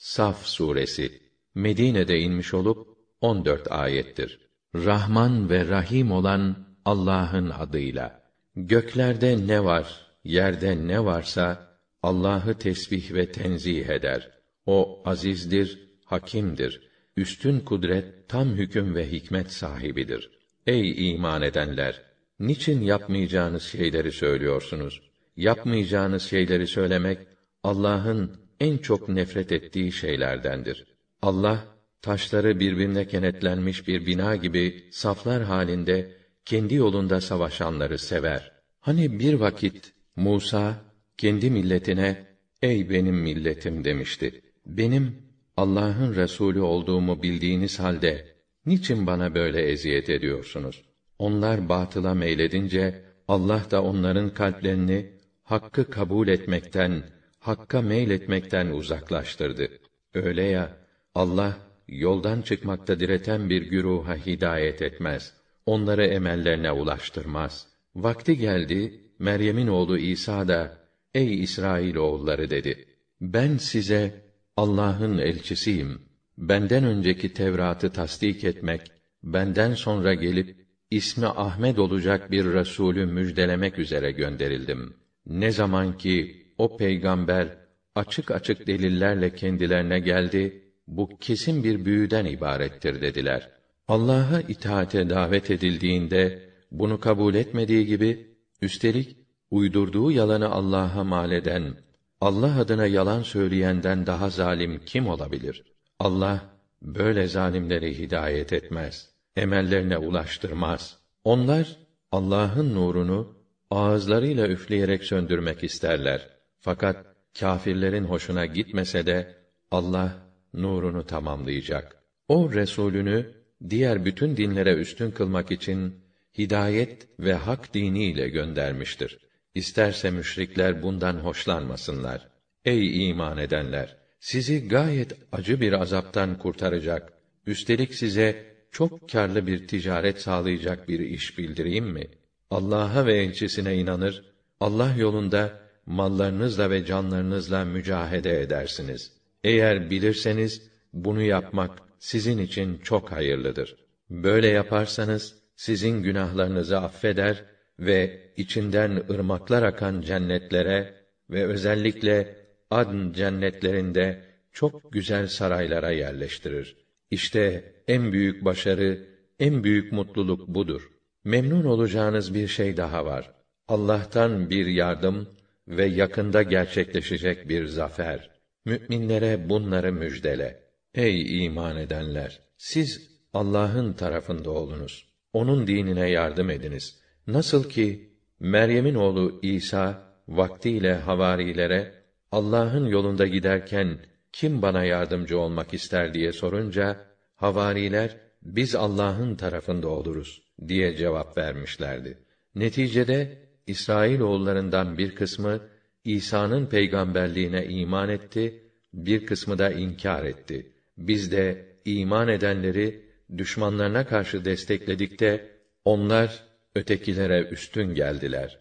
Saf suresi Medine'de inmiş olup 14 ayettir. Rahman ve Rahim olan Allah'ın adıyla. Göklerde ne var, yerde ne varsa Allah'ı tesbih ve tenzih eder. O azizdir, hakimdir. Üstün kudret, tam hüküm ve hikmet sahibidir. Ey iman edenler, niçin yapmayacağınız şeyleri söylüyorsunuz? Yapmayacağınız şeyleri söylemek Allah'ın en çok nefret ettiği şeylerdendir. Allah taşları birbirine kenetlenmiş bir bina gibi saflar halinde kendi yolunda savaşanları sever. Hani bir vakit Musa kendi milletine ey benim milletim demişti. Benim Allah'ın Resulü olduğumu bildiğiniz halde niçin bana böyle eziyet ediyorsunuz? Onlar batıla meyledince Allah da onların kalplerini hakkı kabul etmekten, hakka meyletmekten uzaklaştırdı. Öyle ya Allah yoldan çıkmakta direten bir güruha hidayet etmez. Onları emellerine ulaştırmaz. Vakti geldi, Meryem'in oğlu İsa da, ey İsrail oğulları dedi. Ben size Allah'ın elçisiyim. Benden önceki Tevrat'ı tasdik etmek, benden sonra gelip ismi Ahmed olacak bir Resulü müjdelemek üzere gönderildim. Ne zaman ki o peygamber açık açık delillerle kendilerine geldi, bu kesin bir büyüden ibarettir dediler. Allah'a itaate davet edildiğinde bunu kabul etmediği gibi üstelik uydurduğu yalanı Allah'a mal eden, Allah adına yalan söyleyenden daha zalim kim olabilir? Allah böyle zalimleri hidayet etmez. Emellerine ulaştırmaz. Onlar Allah'ın nurunu ağızlarıyla üfleyerek söndürmek isterler. Fakat kâfirlerin hoşuna gitmese de Allah nurunu tamamlayacak. O Resulünü diğer bütün dinlere üstün kılmak için hidayet ve hak diniyle göndermiştir. İsterse müşrikler bundan hoşlanmasınlar. Ey iman edenler! Sizi gayet acı bir azaptan kurtaracak, üstelik size çok karlı bir ticaret sağlayacak bir iş bildireyim mi? Allah'a ve elçisine inanır, Allah yolunda mallarınızla ve canlarınızla mücahede edersiniz. Eğer bilirseniz bunu yapmak sizin için çok hayırlıdır. Böyle yaparsanız sizin günahlarınızı affeder ve içinden ırmaklar akan cennetlere ve özellikle adn cennetlerinde çok güzel saraylara yerleştirir. İşte en büyük başarı, en büyük mutluluk budur. Memnun olacağınız bir şey daha var. Allah'tan bir yardım ve yakında gerçekleşecek bir zafer. Müminlere bunları müjdele. Ey iman edenler! Siz Allah'ın tarafında olunuz. Onun dinine yardım ediniz. Nasıl ki Meryem'in oğlu İsa vaktiyle havarilere Allah'ın yolunda giderken kim bana yardımcı olmak ister diye sorunca havariler biz Allah'ın tarafında oluruz diye cevap vermişlerdi. Neticede İsrail oğullarından bir kısmı İsa'nın peygamberliğine iman etti, bir kısmı da inkar etti. Biz de iman edenleri düşmanlarına karşı destekledikte onlar ötekilere üstün geldiler.